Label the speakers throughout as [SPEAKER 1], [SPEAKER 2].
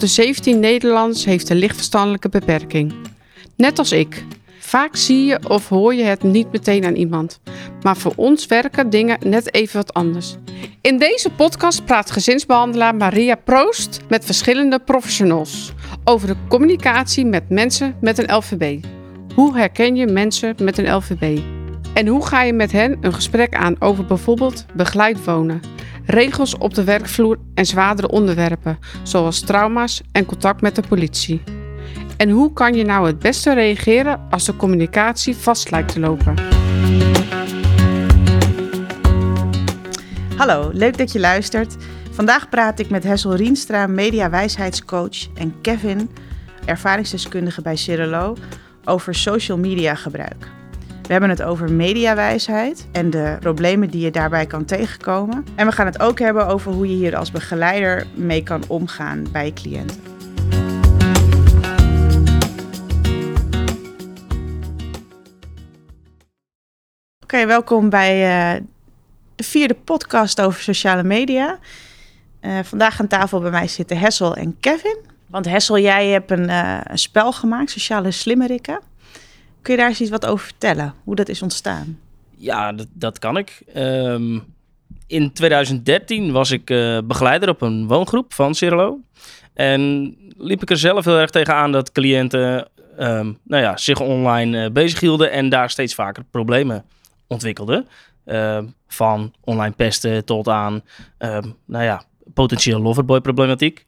[SPEAKER 1] de 17 Nederlands heeft een lichtverstandelijke beperking. Net als ik. Vaak zie je of hoor je het niet meteen aan iemand. Maar voor ons werken dingen net even wat anders. In deze podcast praat gezinsbehandelaar Maria Proost met verschillende professionals over de communicatie met mensen met een LVB. Hoe herken je mensen met een LVB? En hoe ga je met hen een gesprek aan over bijvoorbeeld begeleid wonen? Regels op de werkvloer en zwaardere onderwerpen, zoals trauma's en contact met de politie. En hoe kan je nou het beste reageren als de communicatie vast lijkt te lopen?
[SPEAKER 2] Hallo, leuk dat je luistert. Vandaag praat ik met Hessel Rienstra, mediawijsheidscoach, en Kevin, ervaringsdeskundige bij Cirilo, over social media gebruik. We hebben het over mediawijsheid en de problemen die je daarbij kan tegenkomen. En we gaan het ook hebben over hoe je hier als begeleider mee kan omgaan bij cliënten. Oké, welkom bij uh, de vierde podcast over sociale media. Uh, vandaag aan tafel bij mij zitten Hessel en Kevin. Want Hessel, jij hebt een, uh, een spel gemaakt, Sociale Slimmerikken. Kun je daar eens iets wat over vertellen? Hoe dat is ontstaan?
[SPEAKER 3] Ja, dat, dat kan ik. Um, in 2013 was ik uh, begeleider op een woongroep van Cirilo. En liep ik er zelf heel erg tegenaan dat cliënten um, nou ja, zich online uh, bezig hielden en daar steeds vaker problemen ontwikkelden. Uh, van online pesten tot aan nou ja, potentieel loverboy problematiek.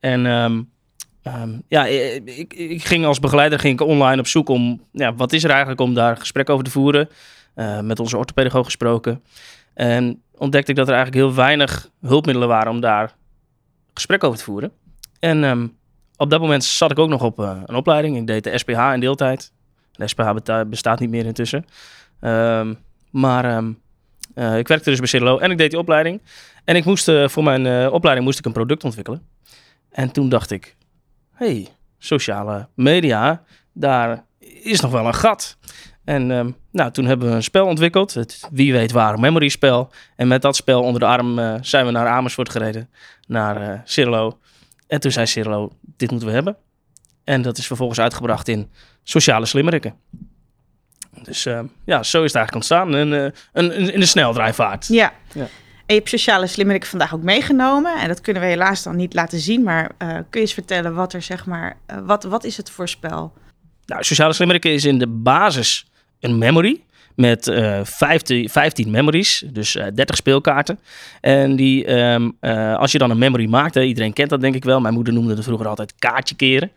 [SPEAKER 3] En ja, ik, ik, ging als begeleider ging ik online op zoek om, ja, wat is er eigenlijk om daar gesprek over te voeren. Uh, met onze orthopedagoog gesproken. En ontdekte ik dat er eigenlijk heel weinig hulpmiddelen waren om daar gesprek over te voeren. En um, op dat moment zat ik ook nog op uh, een opleiding. Ik deed de SPH in deeltijd. De SPH bestaat niet meer intussen. Um, maar ik werkte dus bij Cirilo en ik deed die opleiding. En ik moest, voor mijn opleiding moest ik een product ontwikkelen. En toen dacht ik, hey, sociale media, daar is nog wel een gat. En uh, nou, toen hebben we een spel ontwikkeld, het Wie weet waar memory spel. En met dat spel onder de arm uh, zijn we naar Amersfoort gereden, naar uh, Cirlo. En toen zei Cirlo, dit moeten we hebben. En dat is vervolgens uitgebracht in Sociale Slimmerikken. Dus uh, ja, zo is het eigenlijk ontstaan. En, een, een, in de sneldraaivaart.
[SPEAKER 2] Ja. ja. En sociale slimmerik vandaag ook meegenomen. En dat kunnen we helaas dan niet laten zien. Maar uh, kun je eens vertellen wat er zeg maar, uh, wat, wat is het voor spel?
[SPEAKER 3] Nou, sociale slimmerik is in de basis een memory met uh, 15, 15 memories, dus uh, 30 speelkaarten. En die, uh, als je dan een memory maakt, iedereen kent dat denk ik wel. Mijn moeder noemde het vroeger altijd kaartje keren.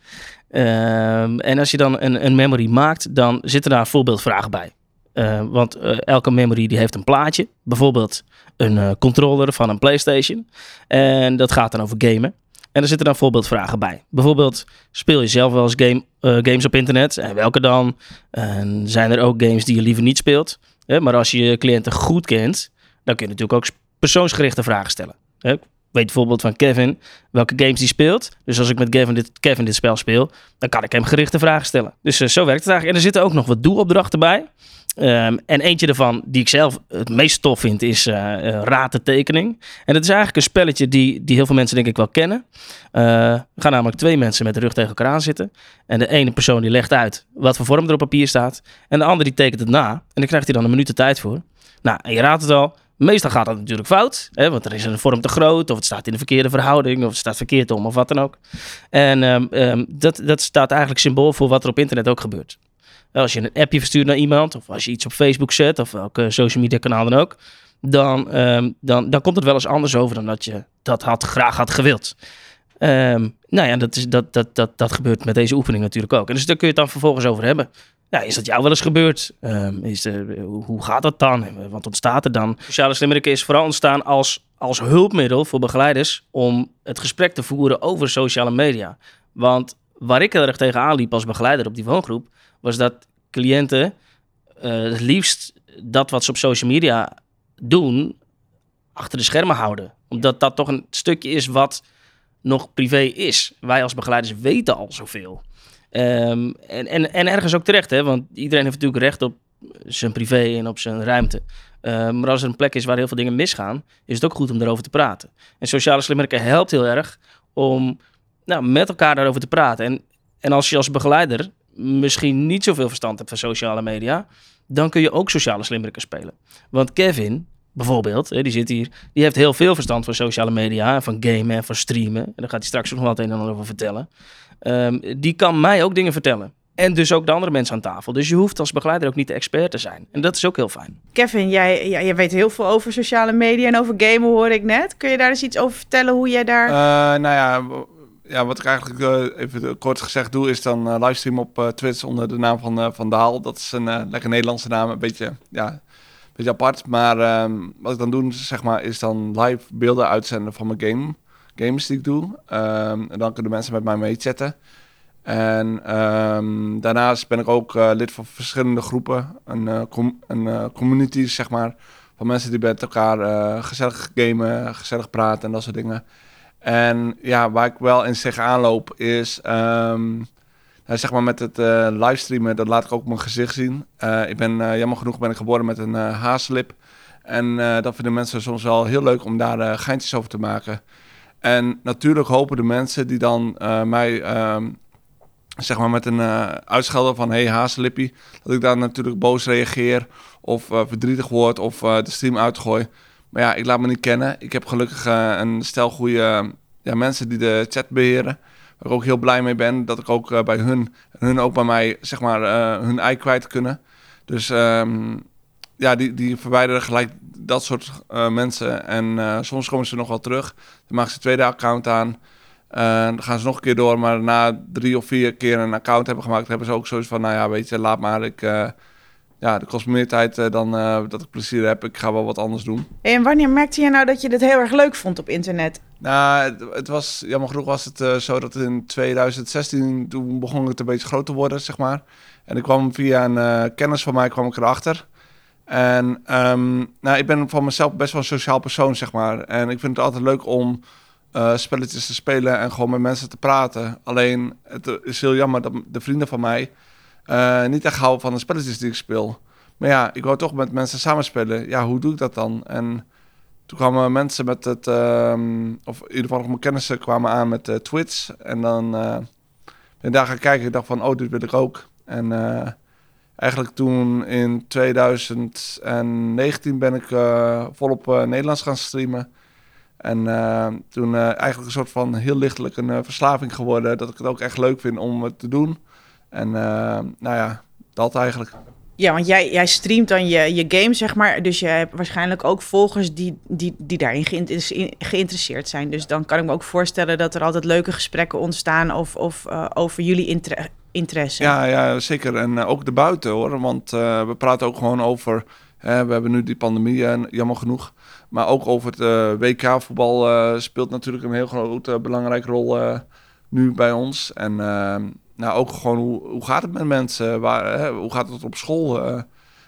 [SPEAKER 3] Um, en als je dan een, een memory maakt, dan zitten daar voorbeeldvragen bij. Uh, want uh, elke memory die heeft een plaatje. Bijvoorbeeld een uh, controller van een PlayStation. En dat gaat dan over gamen. En er zitten dan voorbeeldvragen bij. Bijvoorbeeld, speel je zelf wel eens game, games op internet? En welke dan? En zijn er ook games die je liever niet speelt? maar als je je cliënten goed kent, dan kun je natuurlijk ook persoonsgerichte vragen stellen. Weet bijvoorbeeld van Kevin welke games die speelt. Dus als ik met Kevin dit, Kevin dit spel speel, dan kan ik hem gerichte vragen stellen. Dus zo werkt het eigenlijk. En er zitten ook nog wat doelopdrachten bij. Um, en eentje ervan, die ik zelf het meest tof vind, is uh, uh, Raad de Tekening. En dat is eigenlijk een spelletje die, die heel veel mensen denk ik wel kennen. Uh, gaan namelijk twee mensen met de rug tegen elkaar aan zitten. En de ene persoon die legt uit wat voor vorm er op papier staat. En de andere die tekent het na. En daar krijgt hij dan een minuut de tijd voor. Nou, en je raadt het al. Meestal gaat dat natuurlijk fout, hè, want er is een vorm te groot, of het staat in de verkeerde verhouding, of het staat verkeerd om, of wat dan ook. En um, um, dat, dat staat eigenlijk symbool voor wat er op internet ook gebeurt. Als je een appje verstuurt naar iemand, of als je iets op Facebook zet, of welke social media kanaal dan ook, dan, um, dan, dan komt het wel eens anders over dan dat je dat had, graag had gewild. Um, nou ja, dat, is, dat, dat, dat, dat gebeurt met deze oefening natuurlijk ook. En dus daar kun je het dan vervolgens over hebben. Ja, is dat jou wel eens gebeurd? Um, is de, hoe gaat dat dan? Wat ontstaat er dan? Sociale slimmerik is vooral ontstaan als, als hulpmiddel voor begeleiders om het gesprek te voeren over sociale media. Want waar ik heel erg tegenaan liep als begeleider op die woongroep, was dat cliënten uh, het liefst dat wat ze op social media doen, achter de schermen houden. Omdat dat toch een stukje is wat nog privé is. Wij als begeleiders weten al zoveel. Um, en, en, en ergens ook terecht, hè? want iedereen heeft natuurlijk recht op zijn privé en op zijn ruimte. Uh, maar als er een plek is waar heel veel dingen misgaan, is het ook goed om erover te praten. En sociale slimmerikken helpt heel erg om nou, met elkaar daarover te praten. En, en als je als begeleider misschien niet zoveel verstand hebt van sociale media, dan kun je ook sociale slimmerikken spelen. Want Kevin, bijvoorbeeld, die zit hier, die heeft heel veel verstand van sociale media, van gamen en van streamen. En daar gaat hij straks nog wat een en ander over vertellen. Ehm, die kan mij ook dingen vertellen. En dus ook de andere mensen aan tafel. Dus je hoeft als begeleider ook niet de expert te zijn. En dat is ook heel fijn.
[SPEAKER 2] Kevin, jij, jij, weet heel veel over sociale media en over gamen, hoor ik net. Kun je daar eens iets over vertellen hoe jij daar...
[SPEAKER 4] Uh, nou ja, ja, wat ik eigenlijk uh, even kort gezegd doe, is dan uh, livestream op uh, Twitch onder de naam van Van Daal. Dat is een lekker Nederlandse naam, een beetje, ja, een beetje apart. Maar um, wat ik dan doe, zeg maar, is dan live beelden uitzenden van mijn game, games die ik doe. Um, en dan kunnen mensen met mij meechatten. En um, daarnaast ben ik ook lid van verschillende groepen, een, com een community, zeg maar, van mensen die met elkaar gezellig gamen, gezellig praten en dat soort dingen. En ja, waar ik wel in zich aanloop is, nou, zeg maar met het livestreamen, dat laat ik ook mijn gezicht zien. Ik ben, jammer genoeg ben ik geboren met een haaslip. En dat vinden mensen soms wel heel leuk om daar geintjes over te maken. En natuurlijk hopen de mensen die dan mij, um, zeg maar met een uitschelden van... hey, haaslippie, dat ik daar natuurlijk boos reageer of verdrietig word of de stream uitgooi... Maar ja, ik laat me niet kennen. Ik heb gelukkig uh, een stel goede ja, mensen die de chat beheren. Waar ik ook heel blij mee ben. Dat ik ook uh, bij hun en hun ook bij mij, zeg maar, uh, hun ei kwijt kunnen. Dus um, ja, die, die verwijderen gelijk dat soort mensen. En soms komen ze nog wel terug. Dan maken ze een tweede account aan. dan gaan ze nog een keer door. Maar na drie of vier keer een account hebben gemaakt, hebben ze ook zoiets van: nou ja, weet je, laat maar. Ik ja, dat kost me meer tijd dan dat ik plezier heb. Ik ga wel wat anders doen.
[SPEAKER 2] En wanneer merkte je nou dat je dit heel erg leuk vond op internet?
[SPEAKER 4] Nou, het, het was, jammer genoeg was het zo dat in 2016, toen begon het een beetje groot te worden, zeg maar. En ik kwam via een kennis van mij, kwam ik erachter. En um, nou, ik ben van mezelf best wel een sociaal persoon, zeg maar. En ik vind het altijd leuk om spelletjes te spelen en gewoon met mensen te praten. Alleen, het is heel jammer dat de vrienden van mij uh, niet echt houden van de spelletjes die ik speel. Maar ja, ik wou toch met mensen samenspelen. Ja, hoe doe ik dat dan? En toen kwamen mensen met het, uh, of in ieder geval mijn kennissen kwamen aan met uh, Twitch. En dan ben ik daar gaan kijken. Ik dacht van, oh, dit wil ik ook. En eigenlijk toen in 2019 ben ik volop Nederlands gaan streamen. En toen eigenlijk een soort van heel lichtelijk een verslaving geworden. Dat ik het ook echt leuk vind om het te doen. En nou ja, dat eigenlijk.
[SPEAKER 2] Ja, want jij, jij streamt dan je, je game, zeg maar. Dus je hebt waarschijnlijk ook volgers die, die, die daarin geïnteresseerd zijn. Dus dan kan ik me ook voorstellen dat er altijd leuke gesprekken ontstaan of, of uh, over jullie inter interesse.
[SPEAKER 4] Ja, ja, zeker. En uh, ook de buiten hoor. Want we praten ook gewoon over. we hebben nu die pandemie, jammer genoeg. Maar ook over het WK-voetbal speelt natuurlijk een heel grote belangrijke rol nu bij ons. En ehm, nou, ook gewoon hoe, hoe gaat het met mensen? Waar, hè, hoe gaat het op school? Uh,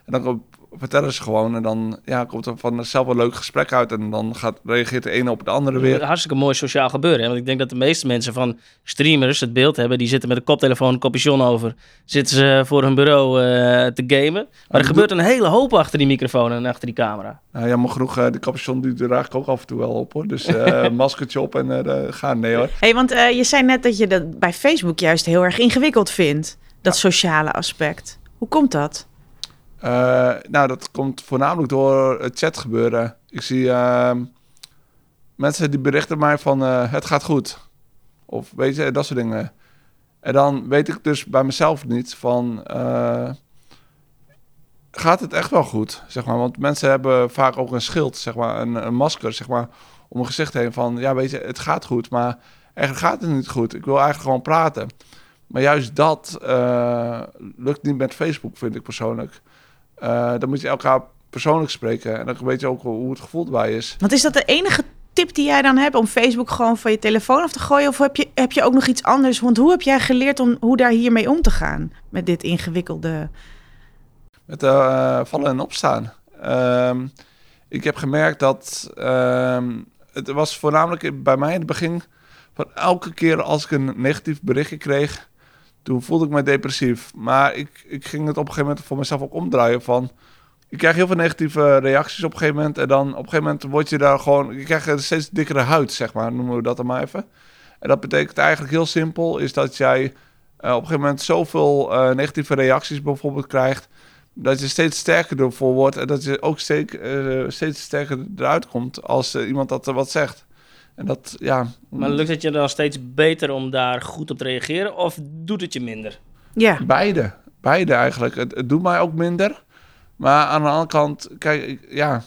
[SPEAKER 4] en dan vertellen ze gewoon en dan ja, komt er vanzelf een leuk gesprek uit en dan gaat, reageert de ene op de andere weer.
[SPEAKER 3] Hartstikke mooi sociaal gebeuren. Hè? Want ik denk dat de meeste mensen van streamers het beeld hebben, die zitten met een koptelefoon, een kopje over, zitten ze voor hun bureau uh, te gamen. Maar er gebeurt een hele hoop achter die microfoon en achter die camera.
[SPEAKER 4] Nou, jammer genoeg, uh, de capuchon die draag ik ook af en toe wel op hoor. Dus uh, maskertje op en gaan, nee hoor.
[SPEAKER 2] hey, want je zei net dat je dat bij Facebook juist heel erg ingewikkeld vindt, dat sociale aspect. Hoe komt dat?
[SPEAKER 4] Uh, nou, dat komt voornamelijk door het chat gebeuren. Ik zie uh, mensen die berichten mij van uh, het gaat goed. Of weet je, dat soort dingen. En dan weet ik dus bij mezelf niet van eh, gaat het echt wel goed, zeg maar. Want mensen hebben vaak ook een schild, zeg maar, een, een masker, zeg maar, om een gezicht heen van ja, weet je, het gaat goed, maar eigenlijk gaat het niet goed. Ik wil eigenlijk gewoon praten. Maar juist dat lukt niet met Facebook, vind ik persoonlijk. Uh, dan moet je elkaar persoonlijk spreken. En dan weet je ook hoe het gevoel erbij is.
[SPEAKER 2] Want is dat de enige tip die jij dan hebt om Facebook gewoon van je telefoon af te gooien? Of heb je, heb je ook nog iets anders? Want hoe heb jij geleerd om hoe daar hiermee om te gaan? Met dit ingewikkelde.
[SPEAKER 4] Met uh, vallen en opstaan. Uh, ik heb gemerkt dat. Ehm, het was voornamelijk bij mij in het begin. Van elke keer als ik een negatief berichtje kreeg toen voelde ik me depressief. Maar ik, ik ging het op een gegeven moment voor mezelf ook omdraaien van... Ik krijg heel veel negatieve reacties op een gegeven moment. En dan op een gegeven moment word je daar gewoon... Je krijgt een steeds dikkere huid, zeg maar. Noemen we dat dan maar even. En dat betekent eigenlijk heel simpel, is dat jij uh, op een gegeven moment zoveel uh, negatieve reacties bijvoorbeeld krijgt, dat je steeds sterker ervoor wordt en dat je ook steeds, uh, steeds sterker eruit komt als iemand dat wat zegt. En dat, ja...
[SPEAKER 3] Maar lukt het je dan steeds beter om daar goed op te reageren of doet het je minder?
[SPEAKER 2] Ja.
[SPEAKER 4] Beide. Beide eigenlijk. Het, het doet mij ook minder. Maar aan de andere kant, kijk, ik- ja,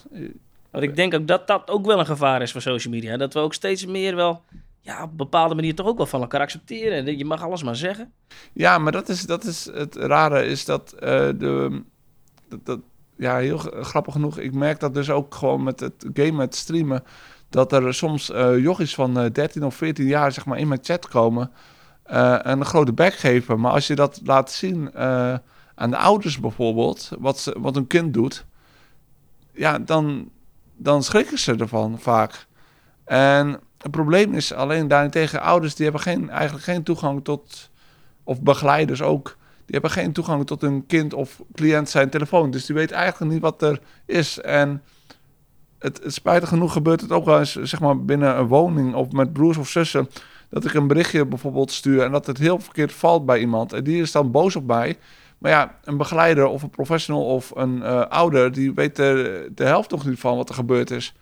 [SPEAKER 3] Want ik denk ook dat dat ook wel een gevaar is voor social media. Dat we ook steeds meer wel ja, op een bepaalde manier toch ook wel van elkaar accepteren. Je mag alles maar zeggen.
[SPEAKER 4] Ja, maar dat is, dat is het rare, is dat eh, de... Dat, dat- ja, heel grappig genoeg. Ik merk dat dus ook gewoon met het gamen, het streamen... dat er soms eh jochies van eh 13 of 14 jaar zeg maar, in mijn chat komen... eh, en een grote bek geven. Maar als je dat laat zien eh, aan de ouders bijvoorbeeld... wat, ze, wat een kind doet... ja, dan, dan schrikken ze ervan vaak. En het probleem is alleen daarentegen... ouders die hebben geen, eigenlijk geen toegang tot... of begeleiders ook... Die hebben geen toegang tot hun kind of cliënt zijn telefoon. Dus die weet eigenlijk niet wat er is. En het, het spijtig genoeg gebeurt het ook wel eens, zeg maar, binnen een woning of met broers of zussen. Dat ik een berichtje bijvoorbeeld stuur en dat het heel verkeerd valt bij iemand. En die is dan boos op mij. Maar ja, een begeleider of een professional of een eh, ouder, die weet de, de helft nog niet van wat er gebeurd is.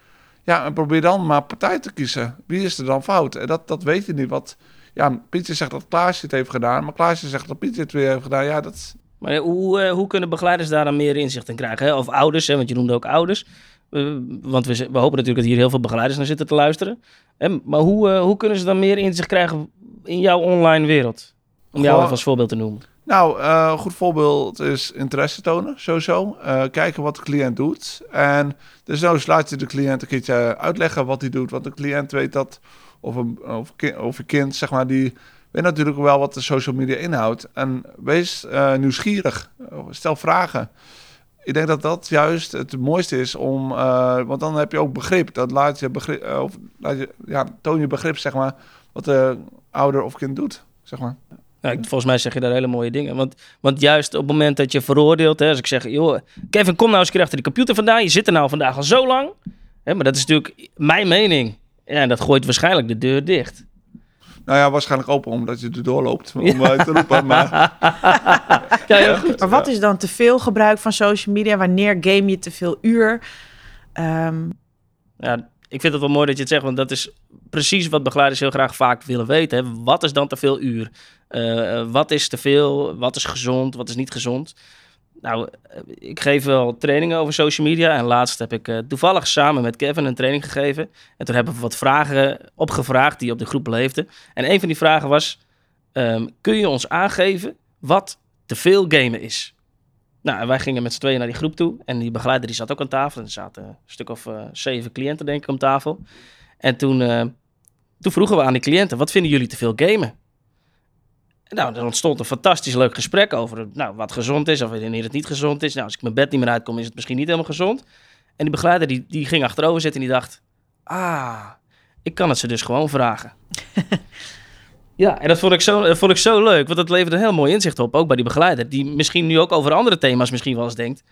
[SPEAKER 4] Ja, en probeer dan maar partij te kiezen. Wie is er dan fout? En dat, dat weet je niet. Wat, ja, Pietje zegt dat Klaasje het heeft gedaan, maar Klaasje zegt dat Pietje het weer heeft gedaan. Ja, dat
[SPEAKER 3] Maar hoe, eh, hoe kunnen begeleiders daar dan meer inzicht in krijgen? Hè? Of ouders, hè? want je noemde ook ouders. Eh, want we, hopen natuurlijk dat hier heel veel begeleiders naar zitten te luisteren. Maar hoe, eh, hoe kunnen ze dan meer inzicht krijgen in jouw online wereld? Om jou even als voorbeeld te noemen.
[SPEAKER 4] Nou, eh, een goed voorbeeld is interesse tonen, sowieso. Kijken wat de cliënt doet. En dus nou laat je de cliënt een keertje uitleggen wat hij doet. Want de cliënt weet dat, of een, of, ki- of een kind, zeg maar, die weet natuurlijk wel wat de social media inhoudt. En wees nieuwsgierig. Stel vragen. Ik denk dat dat juist het mooiste is om, eh, want dan heb je ook begrip. Dat laat je begrip, eh, of laat je, ja, toon je begrip, zeg maar, wat de ouder of kind doet, zeg maar.
[SPEAKER 3] Volgens mij zeg je daar hele mooie dingen. Want, want juist op het moment dat je veroordeelt, hè, als ik zeg, joh, Kevin, kom nou eens een keer achter die computer vandaan. Je zit er nou vandaag al zo lang. Hè, maar dat is natuurlijk mijn mening. Ja, en dat gooit waarschijnlijk de deur dicht.
[SPEAKER 4] Nou ja, waarschijnlijk open omdat je er doorloopt om eh, te roepen. Maar
[SPEAKER 3] Ja, heel goed.
[SPEAKER 2] Maar wat is dan te veel gebruik van social media? Wanneer game je te veel uur? Ehm,
[SPEAKER 3] Ja, ik vind het wel mooi dat je het zegt, want dat is precies wat begeleiders heel graag vaak willen weten. Hè. Wat is dan te veel uur? Eh, eh, wat is te veel? Wat is gezond? Wat is niet gezond? Nou, eh, ik geef wel trainingen over social media. En laatst heb ik eh, toevallig samen met Kevin een training gegeven. En toen hebben we wat vragen opgevraagd die op de groep leefden. En een van die vragen was: ehm, kun je ons aangeven wat te veel gamen is? Nou, wij gingen met z'n tweeën naar die groep toe. En die begeleider die zat ook aan tafel. En er zaten een stuk of eh, zeven cliënten, denk ik, om tafel. En toen, toen vroegen we aan die cliënten: wat vinden jullie te veel gamen? Nou, er ontstond een fantastisch leuk gesprek over nou, wat gezond is of wanneer het niet gezond is. Nou, als ik mijn bed niet meer uitkom, is het misschien niet helemaal gezond. En die begeleider die, die ging achterover zitten en die dacht: Ah, ik kan het ze dus gewoon vragen. ja, en dat vond ik, zo, dat vond ik zo leuk, want dat leverde een heel mooi inzicht op, ook bij die begeleider. Die misschien nu ook over andere thema's misschien wel eens denkt: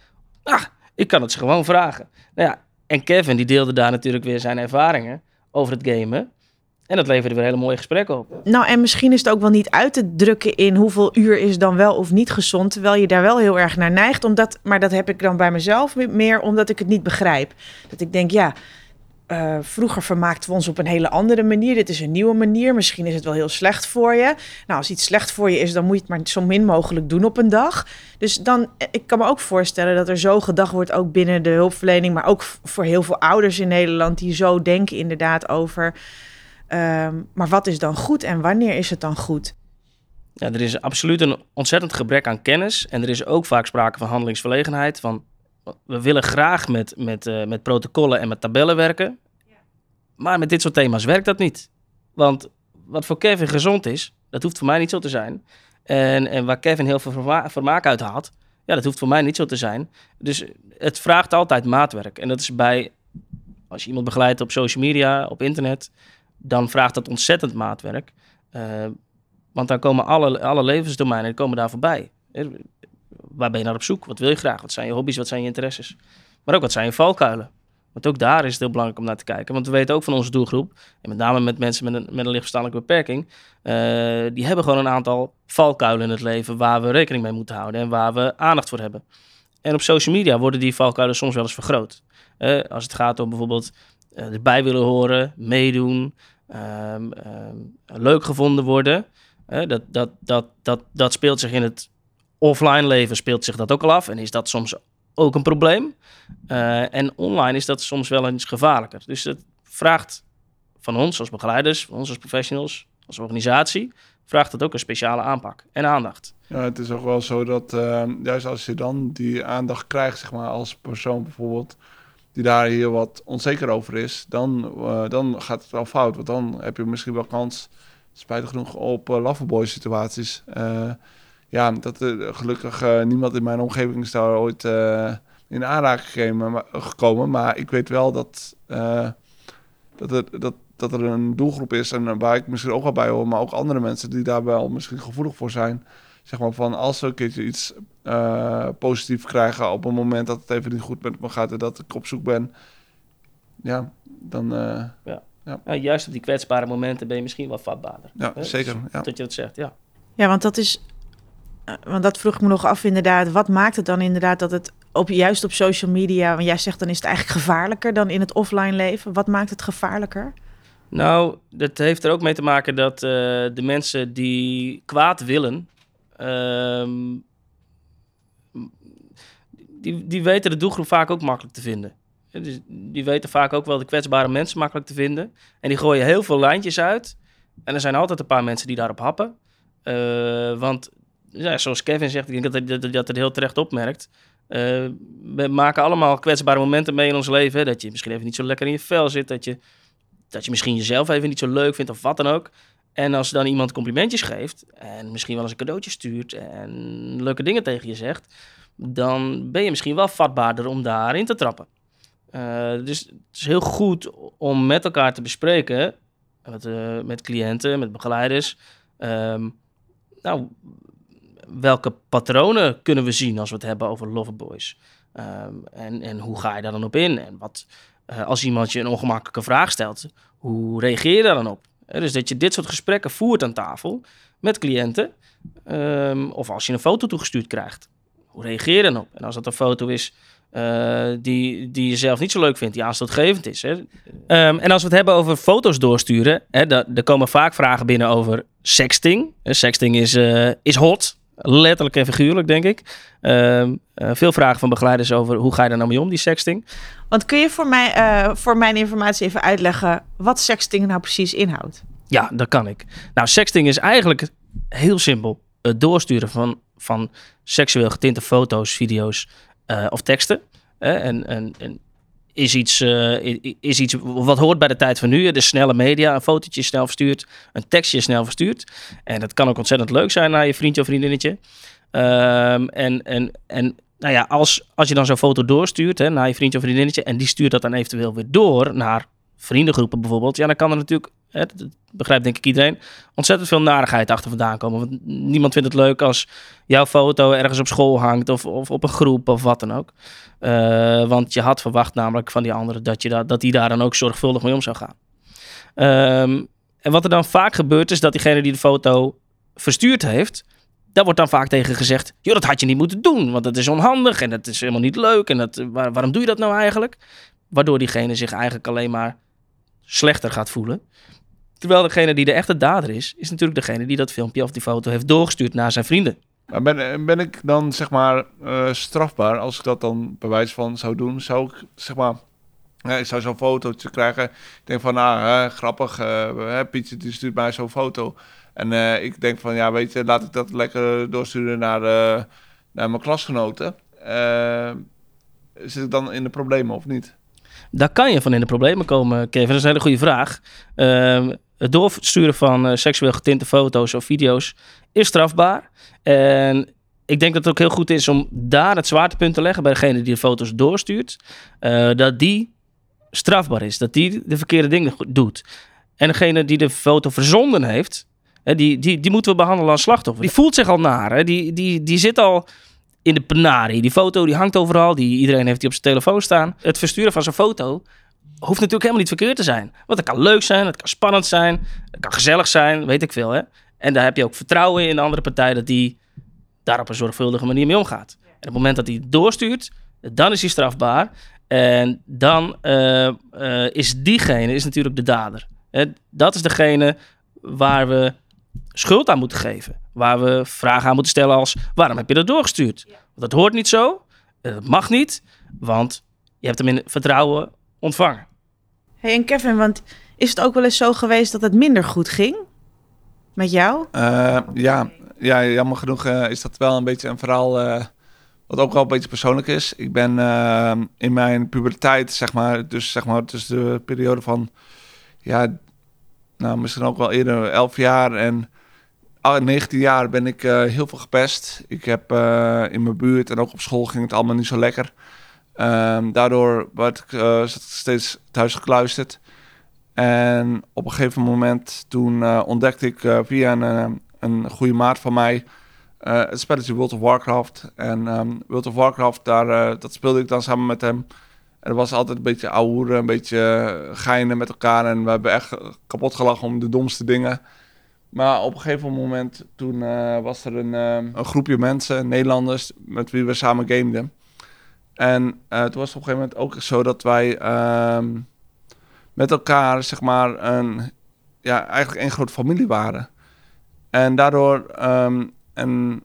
[SPEAKER 3] Ah, ik kan het ze gewoon vragen. Nou ja, en Kevin die deelde daar natuurlijk weer zijn ervaringen over het gamen. En dat leverde weer hele mooie gesprekken op.
[SPEAKER 2] nou, en misschien is het ook wel niet uit te drukken in hoeveel uur is dan wel of niet gezond. Terwijl je daar wel heel erg naar neigt. Omdat, maar dat heb ik dan bij mezelf meer omdat ik het niet begrijp. Dat ik denk, ja, eh, vroeger vermaakten we ons op een hele andere manier. Dit is een nieuwe manier. Misschien is het wel heel slecht voor je. Nou, als iets slecht voor je is, dan moet je het maar zo min mogelijk doen op een dag. Dus dan, eh, ik kan me ook voorstellen dat er zo gedacht wordt, ook binnen de hulpverlening, maar ook voor heel veel ouders in Nederland die zo denken inderdaad over. Ehm, maar wat is dan goed en wanneer is het dan goed?
[SPEAKER 3] Ja, er is absoluut een ontzettend gebrek aan kennis. En er is ook vaak sprake van handelingsverlegenheid. Van, we willen graag met, met, eh, met protocollen en met tabellen werken. Maar met dit soort thema's werkt dat niet. Want wat voor Kevin gezond is, dat hoeft voor mij niet zo te zijn. En, en waar Kevin heel veel verma- vermaak uit haalt, ja, dat hoeft voor mij niet zo te zijn. Dus het vraagt altijd maatwerk. En dat is bij, als je iemand begeleidt op social media, op internet, dan vraagt dat ontzettend maatwerk. Eh, want dan komen alle, alle levensdomeinen komen daar voorbij. Eh, Waar ben je naar op zoek? Wat wil je graag? Wat zijn je hobby's? Wat zijn je interesses? Maar ook wat zijn je valkuilen? Want ook daar is het heel belangrijk om naar te kijken. Want we weten ook van onze doelgroep, en met name met mensen met een, met een lichtverstandelijke beperking, eh, die hebben gewoon een aantal valkuilen in het leven waar we rekening mee moeten houden en waar we aandacht voor hebben. En op social media worden die valkuilen soms wel eens vergroot. Als het gaat om bijvoorbeeld erbij willen horen, meedoen, ehm, ehm, leuk gevonden worden. dat, dat, dat, dat, dat speelt zich in het offline leven speelt zich dat ook al af en is dat soms ook een probleem. Uh, en online is dat soms wel eens gevaarlijker. Dus het vraagt van ons als begeleiders, van ons als professionals, als organisatie, vraagt het ook een speciale aanpak en aandacht.
[SPEAKER 4] Ja, het is ook wel zo dat uh, juist als je dan die aandacht krijgt, zeg maar, als persoon bijvoorbeeld, die daar hier wat onzeker over is, dan, uh, dan gaat het wel fout. Want dan heb je misschien wel kans, spijtig genoeg, op uh, loverboy situaties ja, dat er gelukkig niemand in mijn omgeving is daar ooit in aanraking gekomen maar, ik weet wel dat, dat, er, dat, dat er een doelgroep is en waar ik misschien ook wel bij hoor, maar ook andere mensen die daar wel misschien gevoelig voor zijn. Zeg maar van als we een keertje iets positiefs krijgen op een moment dat het even niet goed met me gaat en dat ik op zoek ben, ja, dan.
[SPEAKER 3] ja. Ja. ja. juist op die kwetsbare momenten ben je misschien wel vatbaarder.
[SPEAKER 4] Ja, zeker.
[SPEAKER 3] Dus
[SPEAKER 4] ja.
[SPEAKER 3] Dat je dat zegt, ja.
[SPEAKER 2] Ja, want dat is eh, want dat vroeg ik me nog af inderdaad. Wat maakt het dan inderdaad dat het op, juist op social media... want jij zegt dan is het eigenlijk gevaarlijker dan in het offline leven. Wat maakt het gevaarlijker?
[SPEAKER 3] Nou, dat heeft er ook mee te maken dat uh, de mensen die kwaad willen... Uh, die, die weten de doelgroep vaak ook makkelijk te vinden. Dus die weten vaak ook wel de kwetsbare mensen makkelijk te vinden. En die gooien heel veel lijntjes uit. En er zijn altijd een paar mensen die daarop happen. Uh, want ja, zoals Kevin zegt, ik denk dat hij dat, dat, heel terecht opmerkt. Uh, we maken allemaal kwetsbare momenten mee in ons leven. Dat je misschien even niet zo lekker in je vel zit. Dat je, dat je misschien jezelf even niet zo leuk vindt of wat dan ook. En als dan iemand complimentjes geeft en misschien wel eens een cadeautje stuurt en leuke dingen tegen je zegt, dan ben je misschien wel vatbaarder om daarin te trappen. Uh, dus het is heel goed om met elkaar te bespreken, met, uh, met cliënten, met begeleiders. Um, nou, welke patronen kunnen we zien als we het hebben over loverboys? Um, en, en hoe ga je daar dan op in? En wat, uh, als iemand je een ongemakkelijke vraag stelt, hoe reageer je daar dan op? Dus dat je dit soort gesprekken voert aan tafel met cliënten. Um, of als je een foto toegestuurd krijgt, hoe reageer je dan op? En als dat een foto is uh, die, die je zelf niet zo leuk vindt, die aanstootgevend is. Hè? Um, en als we het hebben over foto's doorsturen, hè, er komen vaak vragen binnen over sexting. Sexting is, uh, is hot. Letterlijk en figuurlijk, denk ik. Uh, uh, veel vragen van begeleiders over hoe ga je daar nou mee om, die sexting.
[SPEAKER 2] Want kun je voor, mij, uh, voor mijn informatie even uitleggen wat sexting nou precies inhoudt?
[SPEAKER 3] Ja, dat kan ik. Nou, sexting is eigenlijk heel simpel. Het doorsturen van, van seksueel getinte foto's, video's uh, of teksten. en, en, en is iets, uh, is iets wat hoort bij de tijd van nu. De snelle media, een fotootje snel verstuurt, een tekstje snel verstuurt. En dat kan ook ontzettend leuk zijn naar je vriendje of vriendinnetje. Um, en, en, en nou ja, als, als je dan zo'n foto doorstuurt hè, naar je vriendje of vriendinnetje... en die stuurt dat dan eventueel weer door naar vriendengroepen bijvoorbeeld... ja, dan kan er natuurlijk, dat begrijpt denk ik iedereen... ontzettend veel narigheid achter vandaan komen. Want niemand vindt het leuk als jouw foto ergens op school hangt... of, of op een groep of wat dan ook. Uh, want je had verwacht namelijk van die anderen... dat, je da dat die daar dan ook zorgvuldig mee om zou gaan. Um, en wat er dan vaak gebeurt is dat diegene die de foto verstuurd heeft... daar wordt dan vaak tegen gezegd... joh, dat had je niet moeten doen, want dat is onhandig... en dat is helemaal niet leuk en dat, waar, waarom doe je dat nou eigenlijk? Waardoor diegene zich eigenlijk alleen maar slechter gaat voelen. Terwijl degene die de echte dader is, is natuurlijk degene die dat filmpje of die foto heeft doorgestuurd naar zijn vrienden.
[SPEAKER 4] Maar ben, ben ik dan zeg maar uh, strafbaar als ik dat dan bij wijze van zou doen? Zou ik zeg maar, ja, ik zou zo'n fotootje krijgen. Ik denk van, nou, grappig, uh, Pietje die stuurt mij zo'n foto. En ik denk van, ja, weet je, laat ik dat lekker doorsturen naar, naar mijn klasgenoten. zit ik dan in de problemen of niet?
[SPEAKER 3] Daar kan je van in de problemen komen, Kevin. Dat is een hele goede vraag. Uh, het doorsturen van uh, seksueel getinte foto's of video's is strafbaar. En ik denk dat het ook heel goed is om daar het zwaartepunt te leggen bij degene die de foto's doorstuurt. Uh, dat die strafbaar is. Dat die de verkeerde dingen doet. En degene die de foto verzonden heeft, hè, die, die, die moeten we behandelen als slachtoffer. Die voelt zich al naar. Hè. Die, die, die zit al in de penarie. Die foto die hangt overal. Die, iedereen heeft die op zijn telefoon staan. Het versturen van zo'n foto hoeft natuurlijk helemaal niet verkeerd te zijn. Want het kan leuk zijn, het kan spannend zijn, het kan gezellig zijn, weet ik veel. Hè? En daar heb je ook vertrouwen in de andere partij dat die daar op een zorgvuldige manier mee omgaat. En op het moment dat hij doorstuurt, dan is hij strafbaar. En dan uh, uh, is diegene is natuurlijk de dader. Hè? Dat is degene waar we schuld aan moeten geven. Waar we vragen aan moeten stellen als... waarom heb je dat doorgestuurd? Want dat hoort niet zo. Dat mag niet. Want je hebt hem in vertrouwen ontvangen.
[SPEAKER 2] Hey, en Kevin, want is het ook wel eens zo geweest dat het minder goed ging? Met jou?
[SPEAKER 4] Uh, ja, ja, jammer genoeg uh, is dat wel een beetje een verhaal uh, wat ook wel een beetje persoonlijk is. Ik ben in mijn puberteit, zeg maar, dus zeg maar tussen de periode van, ja, nou misschien ook wel eerder 11 jaar en 19 jaar ben ik heel veel gepest. Ik heb in mijn buurt en ook op school ging het allemaal niet zo lekker. Um, daardoor werd ik uh, steeds thuis gekluisterd. En op een gegeven moment toen ontdekte ik via een, een goede maat van mij het spelletje World of Warcraft. En um, World of Warcraft, daar, dat speelde ik dan samen met hem. Er was altijd een beetje ouwe, een beetje geinen met elkaar. En we hebben echt kapot gelachen om de domste dingen. Maar op een gegeven moment toen was er een, een groepje mensen, Nederlanders, met wie we samen gameden. En uh, het was op een gegeven moment ook zo dat wij um, met elkaar, zeg maar, een, ja, eigenlijk één grote familie waren. En daardoor, um, en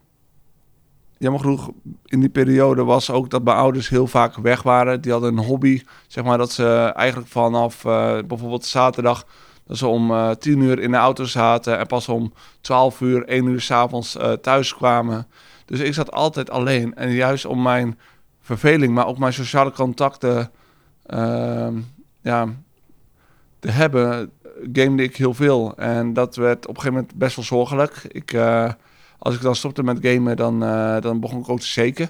[SPEAKER 4] jammer genoeg, in die periode was ook dat mijn ouders heel vaak weg waren. Die hadden een hobby, zeg maar, dat ze eigenlijk vanaf uh, bijvoorbeeld zaterdag, dat ze om uh, tien uur in de auto zaten en pas om twaalf uur, één uur s'avonds uh, thuis kwamen. Dus ik zat altijd alleen. En juist om mijn verveling, maar ook mijn sociale contacten uh, ja, te hebben, gamede ik heel veel. En dat werd op een gegeven moment best wel zorgelijk. Ik, uh, als ik dan stopte met gamen, dan, dan begon ik ook te shaken.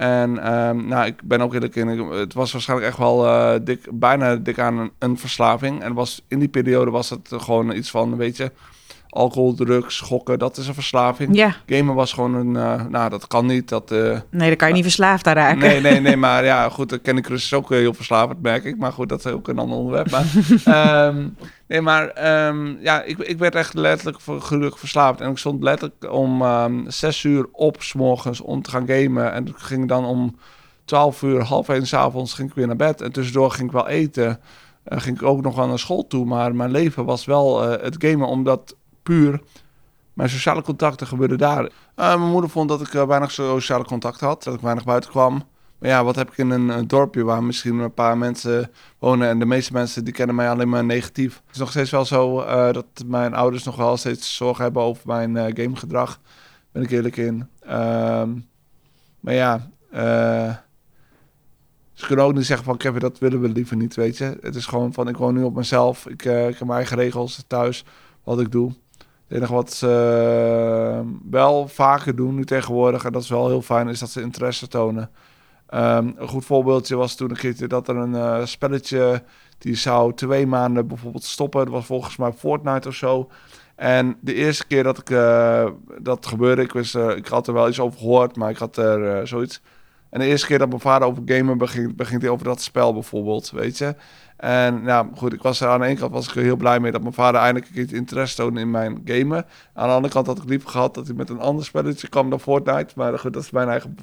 [SPEAKER 4] En um, nou, ik ben ook eerlijk in. Het was waarschijnlijk echt wel uh, dik, bijna dik aan een, een, verslaving. En was, in die periode was het gewoon iets van, weet je, alcohol, drugs, gokken, dat is een verslaving.
[SPEAKER 2] Ja.
[SPEAKER 4] Gamen was gewoon een, uh, nou dat kan niet. Dat, uh,
[SPEAKER 2] nee, dan kan je niet verslaafd aan raken.
[SPEAKER 4] Nee, nee, nee, maar ja, goed, Candy Crush is ook heel verslavend, merk ik. Maar goed, dat is ook een ander onderwerp. Maar, um, nee, maar um, ja, ik, ik werd echt letterlijk gelukkig verslaafd. En ik stond letterlijk om um, zes uur op s morgens om te gaan gamen. En ik ging dan om twaalf uur, half één s'avonds, ging ik weer naar bed. En tussendoor ging ik wel eten. Uh, ging ik ook nog aan naar school toe. Maar mijn leven was wel het gamen, omdat puur mijn sociale contacten gebeurden daar. Uh, mijn moeder vond dat ik uh, weinig sociale contact had, dat ik weinig buiten kwam. Maar ja, wat heb ik in een, dorpje waar misschien een paar mensen wonen en de meeste mensen die kennen mij alleen maar negatief. Het is nog steeds wel zo uh, dat mijn ouders nog wel steeds zorgen hebben over mijn gamegedrag. Ben ik eerlijk in. Ehm, maar ja, ze kunnen ook niet zeggen van Kevin, dat willen we liever niet, weet je. Het is gewoon van, ik woon nu op mezelf. Ik, ik heb mijn eigen regels thuis, wat ik doe. Het enige wat ze uh, wel vaker doen nu tegenwoordig, en dat is wel heel fijn, is dat ze interesse tonen. Um, een goed voorbeeldje was toen een dat er een uh, spelletje, die zou twee maanden bijvoorbeeld stoppen. Dat was volgens mij Fortnite of zo. En de eerste keer dat ik uh, dat gebeurde, ik, wist, ik had er wel iets over gehoord, maar ik had er zoiets. En de eerste keer dat mijn vader over gamen begint, begint hij over dat spel bijvoorbeeld, weet je. En nou goed, ik was er aan de ene kant was ik heel blij mee dat mijn vader eindelijk een keer interesse toonde in mijn gamen. Aan de andere kant had ik liever gehad dat hij met een ander spelletje kwam dan Fortnite. Maar goed, dat is mijn eigen,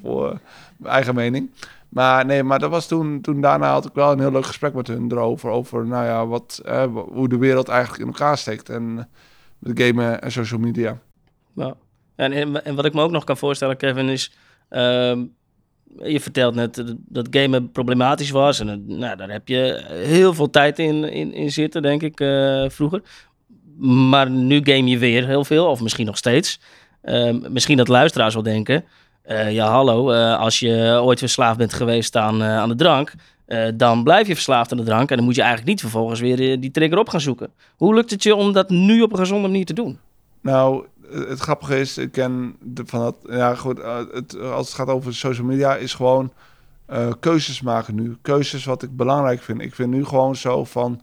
[SPEAKER 4] eigen mening. Maar nee, maar dat was toen, toen daarna had ik wel een heel leuk gesprek met hun erover. Over nou ja, wat, hoe de wereld eigenlijk in elkaar steekt. En met gamen en social media.
[SPEAKER 3] Nou, en, en wat ik me ook nog kan voorstellen, Kevin, is. Uh, je vertelt net dat gamen problematisch was. En nou, daar heb je heel veel tijd in, in, in zitten, denk ik, uh, vroeger. Maar nu game je weer heel veel, of misschien nog steeds. Uh, misschien dat luisteraars wel denken... Uh, ja, hallo, als je ooit verslaafd bent geweest aan, aan de drank... dan blijf je verslaafd aan de drank... en dan moet je eigenlijk niet vervolgens weer die trigger op gaan zoeken. Hoe lukt het je om dat nu op een gezonde manier te doen?
[SPEAKER 4] Nou, het grappige is, ik ken de, van dat, ja goed, uh, het, als het gaat over social media, is gewoon keuzes maken nu. Keuzes wat ik belangrijk vind. Ik vind nu gewoon zo van,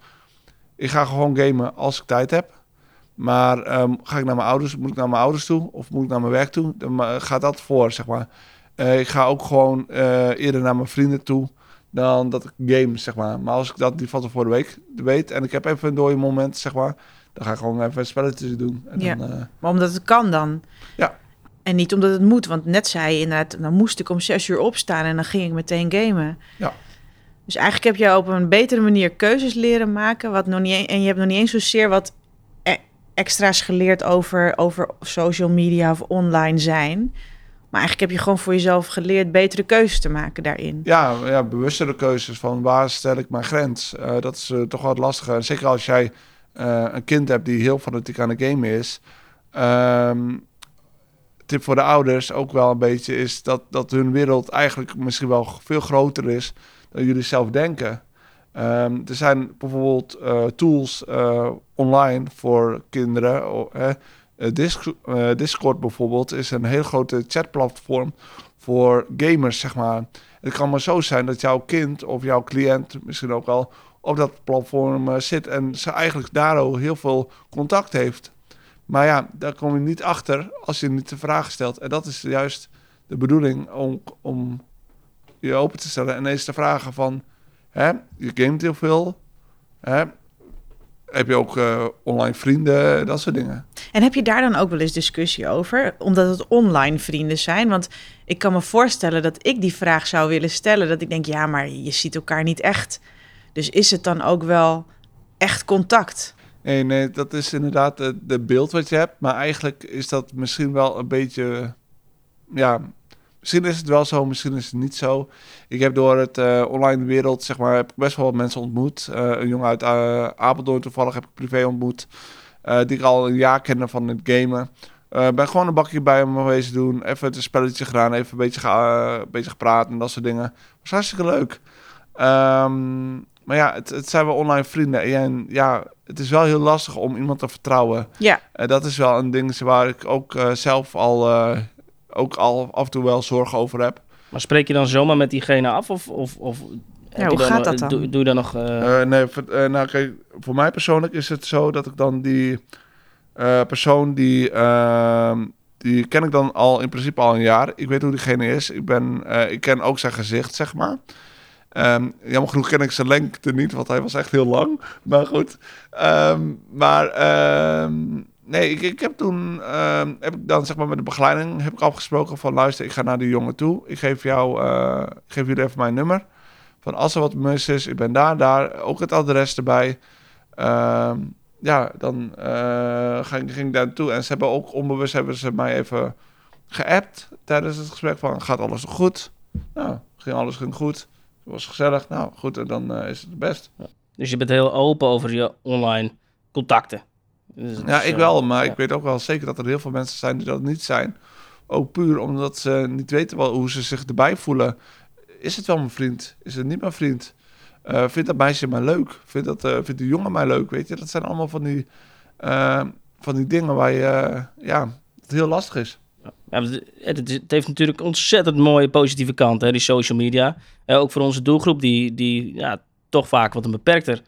[SPEAKER 4] ik ga gewoon gamen als ik tijd heb. Maar um, ga ik naar mijn ouders, moet ik naar mijn ouders toe of moet ik naar mijn werk toe? Dan gaat dat voor, zeg maar. Eh, ik ga ook gewoon eh, eerder naar mijn vrienden toe dan dat ik game, zeg maar. Maar als ik dat die van tevoren week weet en ik heb even een dode moment, zeg maar, dan ga ik gewoon even spelletjes doen. En
[SPEAKER 2] Ja.
[SPEAKER 4] dan, eh,
[SPEAKER 2] Maar omdat het kan dan.
[SPEAKER 4] Ja.
[SPEAKER 2] En niet omdat het moet. Want net zei je inderdaad, dan moest ik om zes uur opstaan en dan ging ik meteen gamen.
[SPEAKER 4] Ja.
[SPEAKER 2] Dus eigenlijk heb je op een betere manier keuzes leren maken. Wat nog niet, e- en je hebt nog niet eens zozeer wat e- extra's geleerd over, over social media of online zijn. Maar eigenlijk heb je gewoon voor jezelf geleerd betere keuzes te maken daarin.
[SPEAKER 4] ja, ja, bewustere keuzes van waar stel ik mijn grens. Eh, dat is eh, toch wat lastiger. En zeker als jij eh, een kind hebt die heel fanatiek aan de game is. Ehm, tip voor de ouders ook wel een beetje is dat, dat hun wereld eigenlijk misschien wel veel groter is dan jullie zelf denken. Ehm, er zijn bijvoorbeeld eh, tools eh, online voor kinderen. Eh, Disc- Discord bijvoorbeeld is een heel grote chatplatform voor gamers, zeg maar. Het kan maar zo zijn dat jouw kind of jouw cliënt misschien ook wel op dat platform eh, zit en ze eigenlijk daardoor heel veel contact heeft. Maar ja, daar kom je niet achter als je niet de vraag stelt. En dat is juist de bedoeling om, om je open te stellen en eens te vragen van... Hè, je gamet heel veel. Hè, heb je ook eh, online vrienden, dat soort dingen.
[SPEAKER 2] En heb je daar dan ook wel eens discussie over? Omdat het online vrienden zijn. Want ik kan me voorstellen dat ik die vraag zou willen stellen. Dat ik denk, ja, maar je ziet elkaar niet echt. Dus is het dan ook wel echt contact?
[SPEAKER 4] Nee, nee, dat is inderdaad de, de beeld wat je hebt. Maar eigenlijk is dat misschien wel een beetje... Ja, misschien is het wel zo, misschien is het niet zo. Ik heb door het eh, online wereld, zeg maar, heb ik best wel mensen ontmoet. Eh, een jongen uit eh, Apeldoorn toevallig heb ik privé ontmoet. die ik al een jaar kende van het gamen. Ben gewoon een bakje bij hem geweest doen. Even het spelletje gedaan. Even een beetje, ga, een beetje gepraat en dat soort dingen. was hartstikke leuk. Ehm, maar ja, het, het zijn wel online vrienden. En ja, het is wel heel lastig om iemand te vertrouwen.
[SPEAKER 2] Ja,
[SPEAKER 4] Eh, dat is wel een ding waar ik ook eh, zelf al, eh, ook al af en toe wel zorgen over heb.
[SPEAKER 3] Maar spreek je dan zomaar met diegene af? Of, of, of
[SPEAKER 2] hoe
[SPEAKER 3] je
[SPEAKER 2] gaat
[SPEAKER 3] nog-
[SPEAKER 2] dat dan?
[SPEAKER 3] Doe, doe je dan nog... eh,
[SPEAKER 4] Eh, nee, voor, nou, kijk, voor mij persoonlijk is het zo dat ik dan die eh, persoon die, ehm, die ken ik dan al in principe al een jaar. Ik weet hoe diegene is. Ik, ben, eh, ik ken ook zijn gezicht, zeg maar. Ehm, jammer genoeg ken ik zijn lengte niet, want hij was echt heel lang. Maar goed. Ehm, maar ehm, nee, ik, ik heb toen heb ik dan zeg maar met de begeleiding heb ik afgesproken van luister, ik ga naar die jongen toe. Ik geef jou, eh, geef jullie even mijn nummer. Van als er wat mis is, ik ben daar, daar, ook het adres erbij. Ja, dan eh, ging, ging ik daar naartoe. En ze hebben ook onbewust hebben ze mij even geappt tijdens het gesprek van gaat alles goed? Nou, ging alles ging goed. Het was gezellig. Nou, goed, en dan eh, is het best.
[SPEAKER 3] Dus je bent heel open over je online contacten. Dus
[SPEAKER 4] Ja,
[SPEAKER 3] is,
[SPEAKER 4] ik
[SPEAKER 3] eh,
[SPEAKER 4] wel, maar
[SPEAKER 3] ja.
[SPEAKER 4] ik weet ook wel zeker dat er heel veel mensen zijn die dat niet zijn. Ook puur omdat ze niet weten wel hoe ze zich erbij voelen. Is het wel mijn vriend? Is het niet mijn vriend? Eh, vindt dat meisje mij leuk? Vindt, dat, vindt die jongen mij leuk? Weet je, dat zijn allemaal van die, van die dingen waar je, ja, het heel lastig is.
[SPEAKER 3] Het, het, heeft natuurlijk ontzettend mooie positieve kanten, die social media. Eh, ook voor onze doelgroep, die, die ja, toch vaak wat een beperkter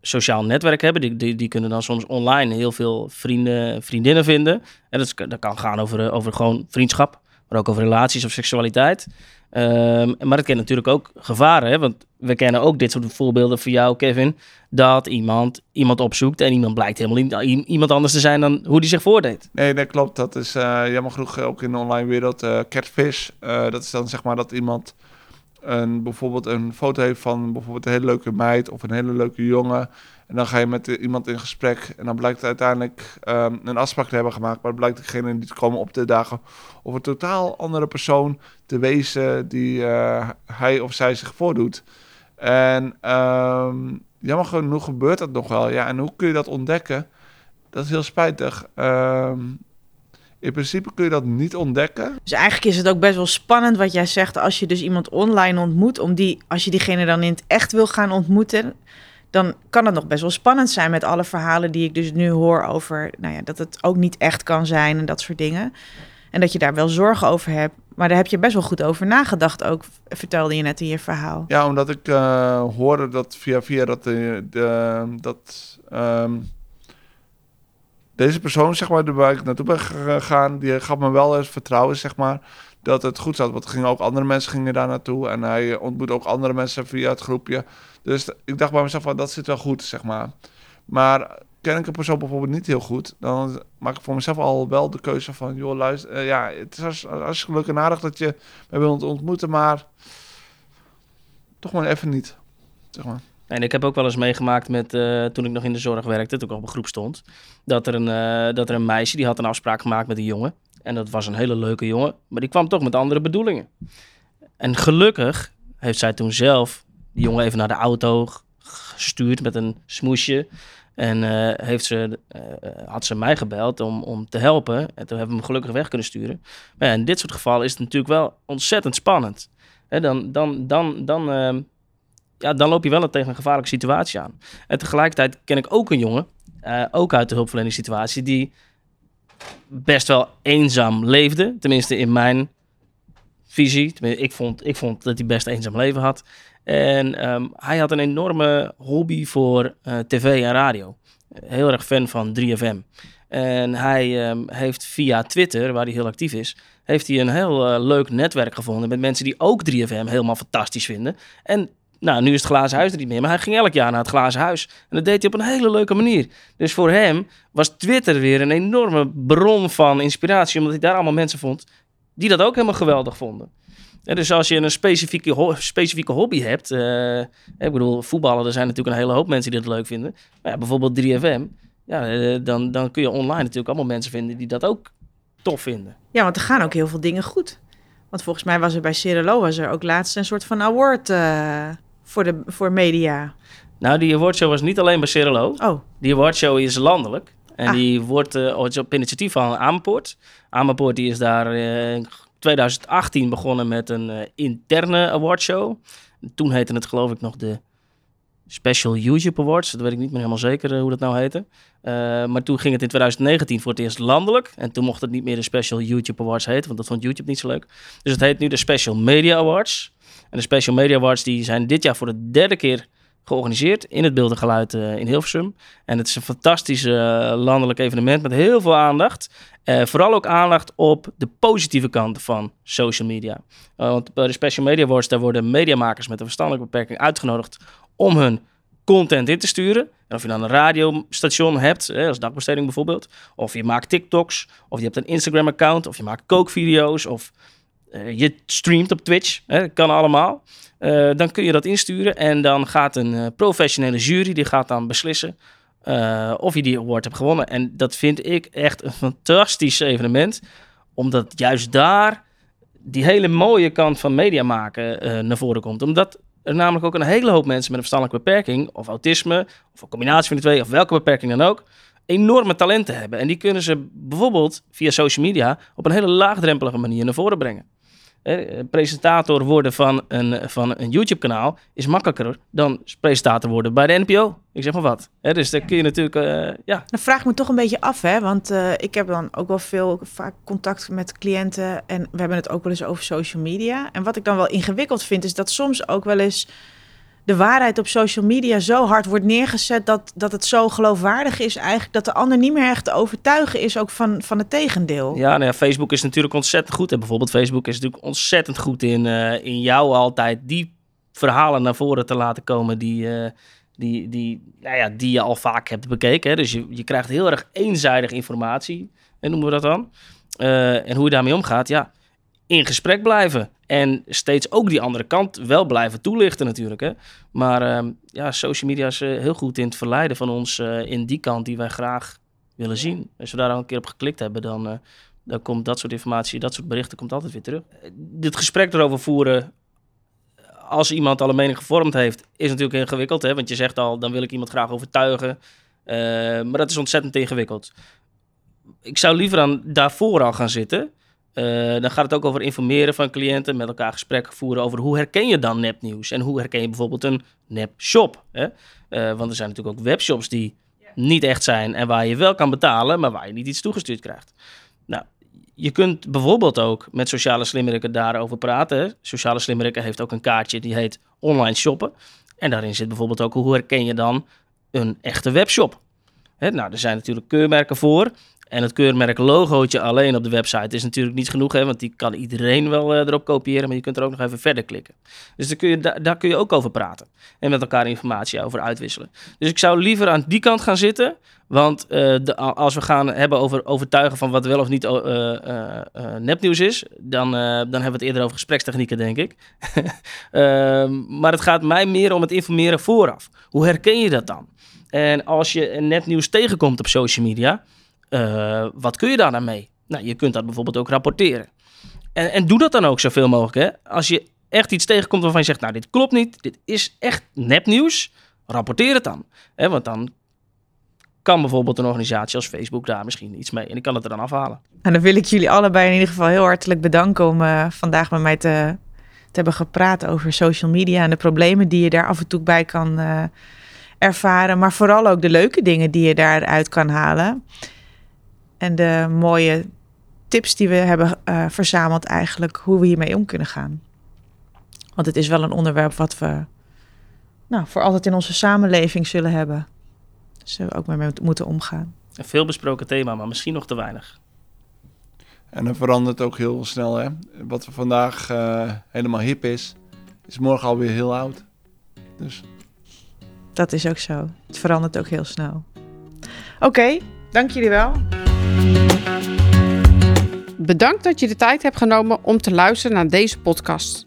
[SPEAKER 3] sociaal netwerk hebben. Die, die, die kunnen dan soms online heel veel vrienden, vriendinnen vinden. En dat, dat kan gaan over, eh, over gewoon vriendschap, maar ook over relaties of seksualiteit. Ehm, maar het kent natuurlijk ook gevaren, hè? want we kennen ook dit soort voorbeelden voor jou, Kevin. Dat iemand iemand opzoekt en iemand blijkt helemaal niet iemand anders te zijn dan hoe die zich voordeed.
[SPEAKER 4] Nee, dat klopt. Dat is eh, jammer genoeg ook in de online wereld. eh catfish, Eh, dat is dan zeg maar dat iemand een, bijvoorbeeld een foto heeft van bijvoorbeeld een hele leuke meid of een hele leuke jongen. En dan ga je met eh, iemand in gesprek en dan blijkt uiteindelijk ehm, een afspraak te hebben gemaakt. Maar blijkt degene niet te komen op te dagen of een totaal andere persoon te wezen die eh, hij of zij zich voordoet. En ehm, jammer genoeg gebeurt dat nog wel. Ja, en hoe kun je dat ontdekken? Dat is heel spijtig. Ehm, in principe kun je dat niet ontdekken.
[SPEAKER 2] Dus eigenlijk is het ook best wel spannend wat jij zegt. Als je dus iemand online ontmoet, om die, als je diegene dan in het echt wil gaan ontmoeten, dan kan het nog best wel spannend zijn met alle verhalen die ik dus nu hoor over, nou ja, dat het ook niet echt kan zijn en dat soort dingen. En dat je daar wel zorgen over hebt. Maar daar heb je best wel goed over nagedacht ook, vertelde je net in je verhaal.
[SPEAKER 4] Ja, omdat ik eh, hoorde dat via via dat, de, de, dat ehm, deze persoon, zeg maar, waar ik naartoe ben gegaan, die gaf me wel eens vertrouwen, zeg maar, dat het goed zat. Want er gingen ook andere mensen gingen daar naartoe. En hij ontmoette ook andere mensen via het groepje. Dus ik dacht bij mezelf van, dat zit wel goed, zeg maar. Maar ken ik een persoon bijvoorbeeld niet heel goed, dan maak ik voor mezelf al wel de keuze van, joh, luister, eh, ja, het is als gelukkig en aardig dat je me wilt ontmoeten, maar toch maar even niet, zeg maar.
[SPEAKER 3] En ik heb ook wel eens meegemaakt met, uh, toen ik nog in de zorg werkte, toen ik op een groep stond, dat er een, uh, dat er een meisje, die had een afspraak gemaakt met een jongen. En dat was een hele leuke jongen, maar die kwam toch met andere bedoelingen. En gelukkig heeft zij toen zelf die jongen even naar de auto gestuurd met een smoesje. En uh, heeft ze, uh, had ze mij gebeld om, om te helpen. En toen hebben we hem gelukkig weg kunnen sturen. Maar ja, in dit soort gevallen is het natuurlijk wel ontzettend spannend. Hè, dan, dan, dan, dan, uh, ja, dan loop je wel tegen een gevaarlijke situatie aan. En tegelijkertijd ken ik ook een jongen, ook uit de hulpverleningssituatie, die best wel eenzaam leefde. Tenminste in mijn visie. Ik vond, ik vond dat hij best eenzaam leven had. En um, hij had een enorme hobby voor uh, tv en radio. Heel erg fan van 3FM. En hij um, heeft via Twitter, waar hij heel actief is, heeft hij een heel uh, leuk netwerk gevonden met mensen die ook 3FM helemaal fantastisch vinden. En nou, nu is het glazen huis er niet meer, maar hij ging elk jaar naar het glazen huis. En dat deed hij op een hele leuke manier. Dus voor hem was Twitter weer een enorme bron van inspiratie, omdat hij daar allemaal mensen vond die dat ook helemaal geweldig vonden. Dus als je een specifieke, specifieke hobby hebt, uh, ik bedoel, voetballen, er zijn natuurlijk een hele hoop mensen die dat leuk vinden. Maar ja, bijvoorbeeld 3FM, ja, uh, dan, dan kun je online natuurlijk allemaal mensen vinden die dat ook tof vinden.
[SPEAKER 2] Ja, want er gaan ook heel veel dingen goed. Want volgens mij was er bij Cirelo was er ook laatst een soort van award uh, voor, de, voor media.
[SPEAKER 3] Nou, die awardshow was niet alleen bij Cirelo.
[SPEAKER 2] Oh.
[SPEAKER 3] Die awardshow is landelijk. En ah. die wordt uh, op initiatief van Amersfoort. Amersfoort die is daar uh, 2018 begonnen met een interne awardshow. Toen heette het geloof ik nog de Special YouTube Awards. Dat weet ik niet meer helemaal zeker uh, hoe dat nou heette. Uh, maar toen ging het in 2019 voor het eerst landelijk. En toen mocht het niet meer de Special YouTube Awards heten, want dat vond YouTube niet zo leuk. Dus het heet nu de Special Media Awards. En de Special Media Awards die zijn dit jaar voor de derde keer georganiseerd in het Beeld en Geluid uh, in Hilversum. En het is een fantastisch uh, landelijk evenement met heel veel aandacht. Uh, vooral ook aandacht op de positieve kant van social media. want bij de Special Media Awards daar worden mediamakers met een verstandelijke beperking uitgenodigd om hun content in te sturen. En of je dan een radiostation hebt, hè, als dagbesteding bijvoorbeeld, of je maakt TikToks, of je hebt een Instagram-account, of je maakt kookvideo's, of je streamt op Twitch, hè, kan allemaal. Uh, dan kun je dat insturen en dan gaat een uh, professionele jury die gaat dan beslissen of je die award hebt gewonnen. En dat vind ik echt een fantastisch evenement, omdat juist daar die hele mooie kant van media maken naar voren komt. Omdat er namelijk ook een hele hoop mensen met een verstandelijke beperking, of autisme, of een combinatie van de twee, of welke beperking dan ook, enorme talenten hebben. En die kunnen ze bijvoorbeeld via social media op een hele laagdrempelige manier naar voren brengen presentator worden van een, van een YouTube-kanaal is makkelijker dan presentator worden bij de NPO. Ik zeg maar wat. dus dan kun je natuurlijk, uh, ja.
[SPEAKER 2] Dan vraag ik me toch een beetje af, hè? Want uh, ik heb dan ook wel veel vaak contact met cliënten en we hebben het ook wel eens over social media. En wat ik dan wel ingewikkeld vind, is dat soms ook wel eens de waarheid op social media zo hard wordt neergezet dat, dat het zo geloofwaardig is eigenlijk dat de ander niet meer echt te overtuigen is ook van, van het tegendeel.
[SPEAKER 3] Ja, nou ja, Facebook is natuurlijk ontzettend goed. En bijvoorbeeld Facebook is natuurlijk ontzettend goed in, uh, in jou altijd die verhalen naar voren te laten komen die, uh, die, die, nou ja, die je al vaak hebt bekeken. Dus je, je krijgt heel erg eenzijdig informatie, en noemen we dat dan. Uh, en hoe je daarmee omgaat, ja, in gesprek blijven. En steeds ook die andere kant wel blijven toelichten natuurlijk. Hè? Maar uh, ja, social media is uh, heel goed in het verleiden van ons uh, in die kant die wij graag willen zien. Als we daar al een keer op geklikt hebben, dan, eh, dan komt dat soort informatie, dat soort berichten komt altijd weer terug. Dit gesprek erover voeren, als iemand al een mening gevormd heeft, is natuurlijk ingewikkeld. Hè? Want je zegt al, dan wil ik iemand graag overtuigen. maar dat is ontzettend ingewikkeld. Ik zou liever dan daarvoor al gaan zitten... Uh, dan gaat het ook over informeren van cliënten, met elkaar gesprekken voeren over hoe herken je dan nepnieuws en hoe herken je bijvoorbeeld een nepshop. Hè? Uh, want er zijn natuurlijk ook webshops die niet echt zijn en waar je wel kan betalen, maar waar je niet iets toegestuurd krijgt. Nou, je kunt bijvoorbeeld ook met Sociale Slimmerikken daarover praten. Sociale Slimmerikken heeft ook een kaartje die heet online shoppen. En daarin zit bijvoorbeeld ook hoe herken je dan een echte webshop. Hè? Nou, er zijn natuurlijk keurmerken voor. En het keurmerk logootje alleen op de website is natuurlijk niet genoeg, hè, want die kan iedereen wel eh, erop kopiëren, maar je kunt er ook nog even verder klikken. Dus daar kun, je, daar, kun je ook over praten en met elkaar informatie over uitwisselen. Dus ik zou liever aan die kant gaan zitten, want eh, de, als we gaan hebben over overtuigen van wat wel of niet eh, nepnieuws is, dan, dan hebben we het eerder over gesprekstechnieken, denk ik. Ehm, maar het gaat mij meer om het informeren vooraf. Hoe herken je dat dan? En als je nepnieuws tegenkomt op social media, eh, wat kun je daar dan mee? Nou, je kunt dat bijvoorbeeld ook rapporteren. En, en doe dat dan ook zoveel mogelijk. Hè? Als je echt iets tegenkomt waarvan je zegt, nou, dit klopt niet, dit is echt nepnieuws, rapporteer het dan. Hè? Want dan kan bijvoorbeeld een organisatie als Facebook daar misschien iets mee en ik kan het er dan afhalen.
[SPEAKER 2] En dan wil ik jullie allebei in ieder geval heel hartelijk bedanken om eh, vandaag met mij te, te hebben gepraat over social media en de problemen die je daar af en toe bij kan eh, ervaren. Maar vooral ook de leuke dingen die je daaruit kan halen. En de mooie tips die we hebben eh, verzameld eigenlijk, hoe we hiermee om kunnen gaan. Want het is wel een onderwerp wat we nou, voor altijd in onze samenleving zullen hebben. Dus we ook mee moeten omgaan.
[SPEAKER 3] Een veel besproken thema, maar misschien nog te weinig.
[SPEAKER 4] En dan verandert het ook heel snel. Hè? Wat vandaag uh, helemaal hip is, is morgen alweer heel oud. Dus.
[SPEAKER 2] Dat is ook zo. Het verandert ook heel snel. Oké, okay, dank jullie wel.
[SPEAKER 1] Bedankt dat je de tijd hebt genomen om te luisteren naar deze podcast.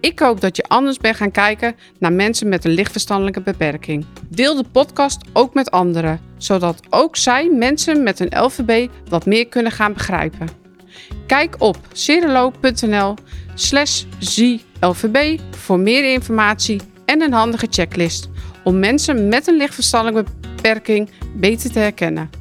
[SPEAKER 1] Ik hoop dat je anders bent gaan kijken naar mensen met een lichtverstandelijke beperking. Deel de podcast ook met anderen, zodat ook zij mensen met een LVB wat meer kunnen gaan begrijpen. Kijk op cerelo.nl slash ZLVB voor meer informatie en een handige checklist om mensen met een lichtverstandelijke beperking beter te herkennen.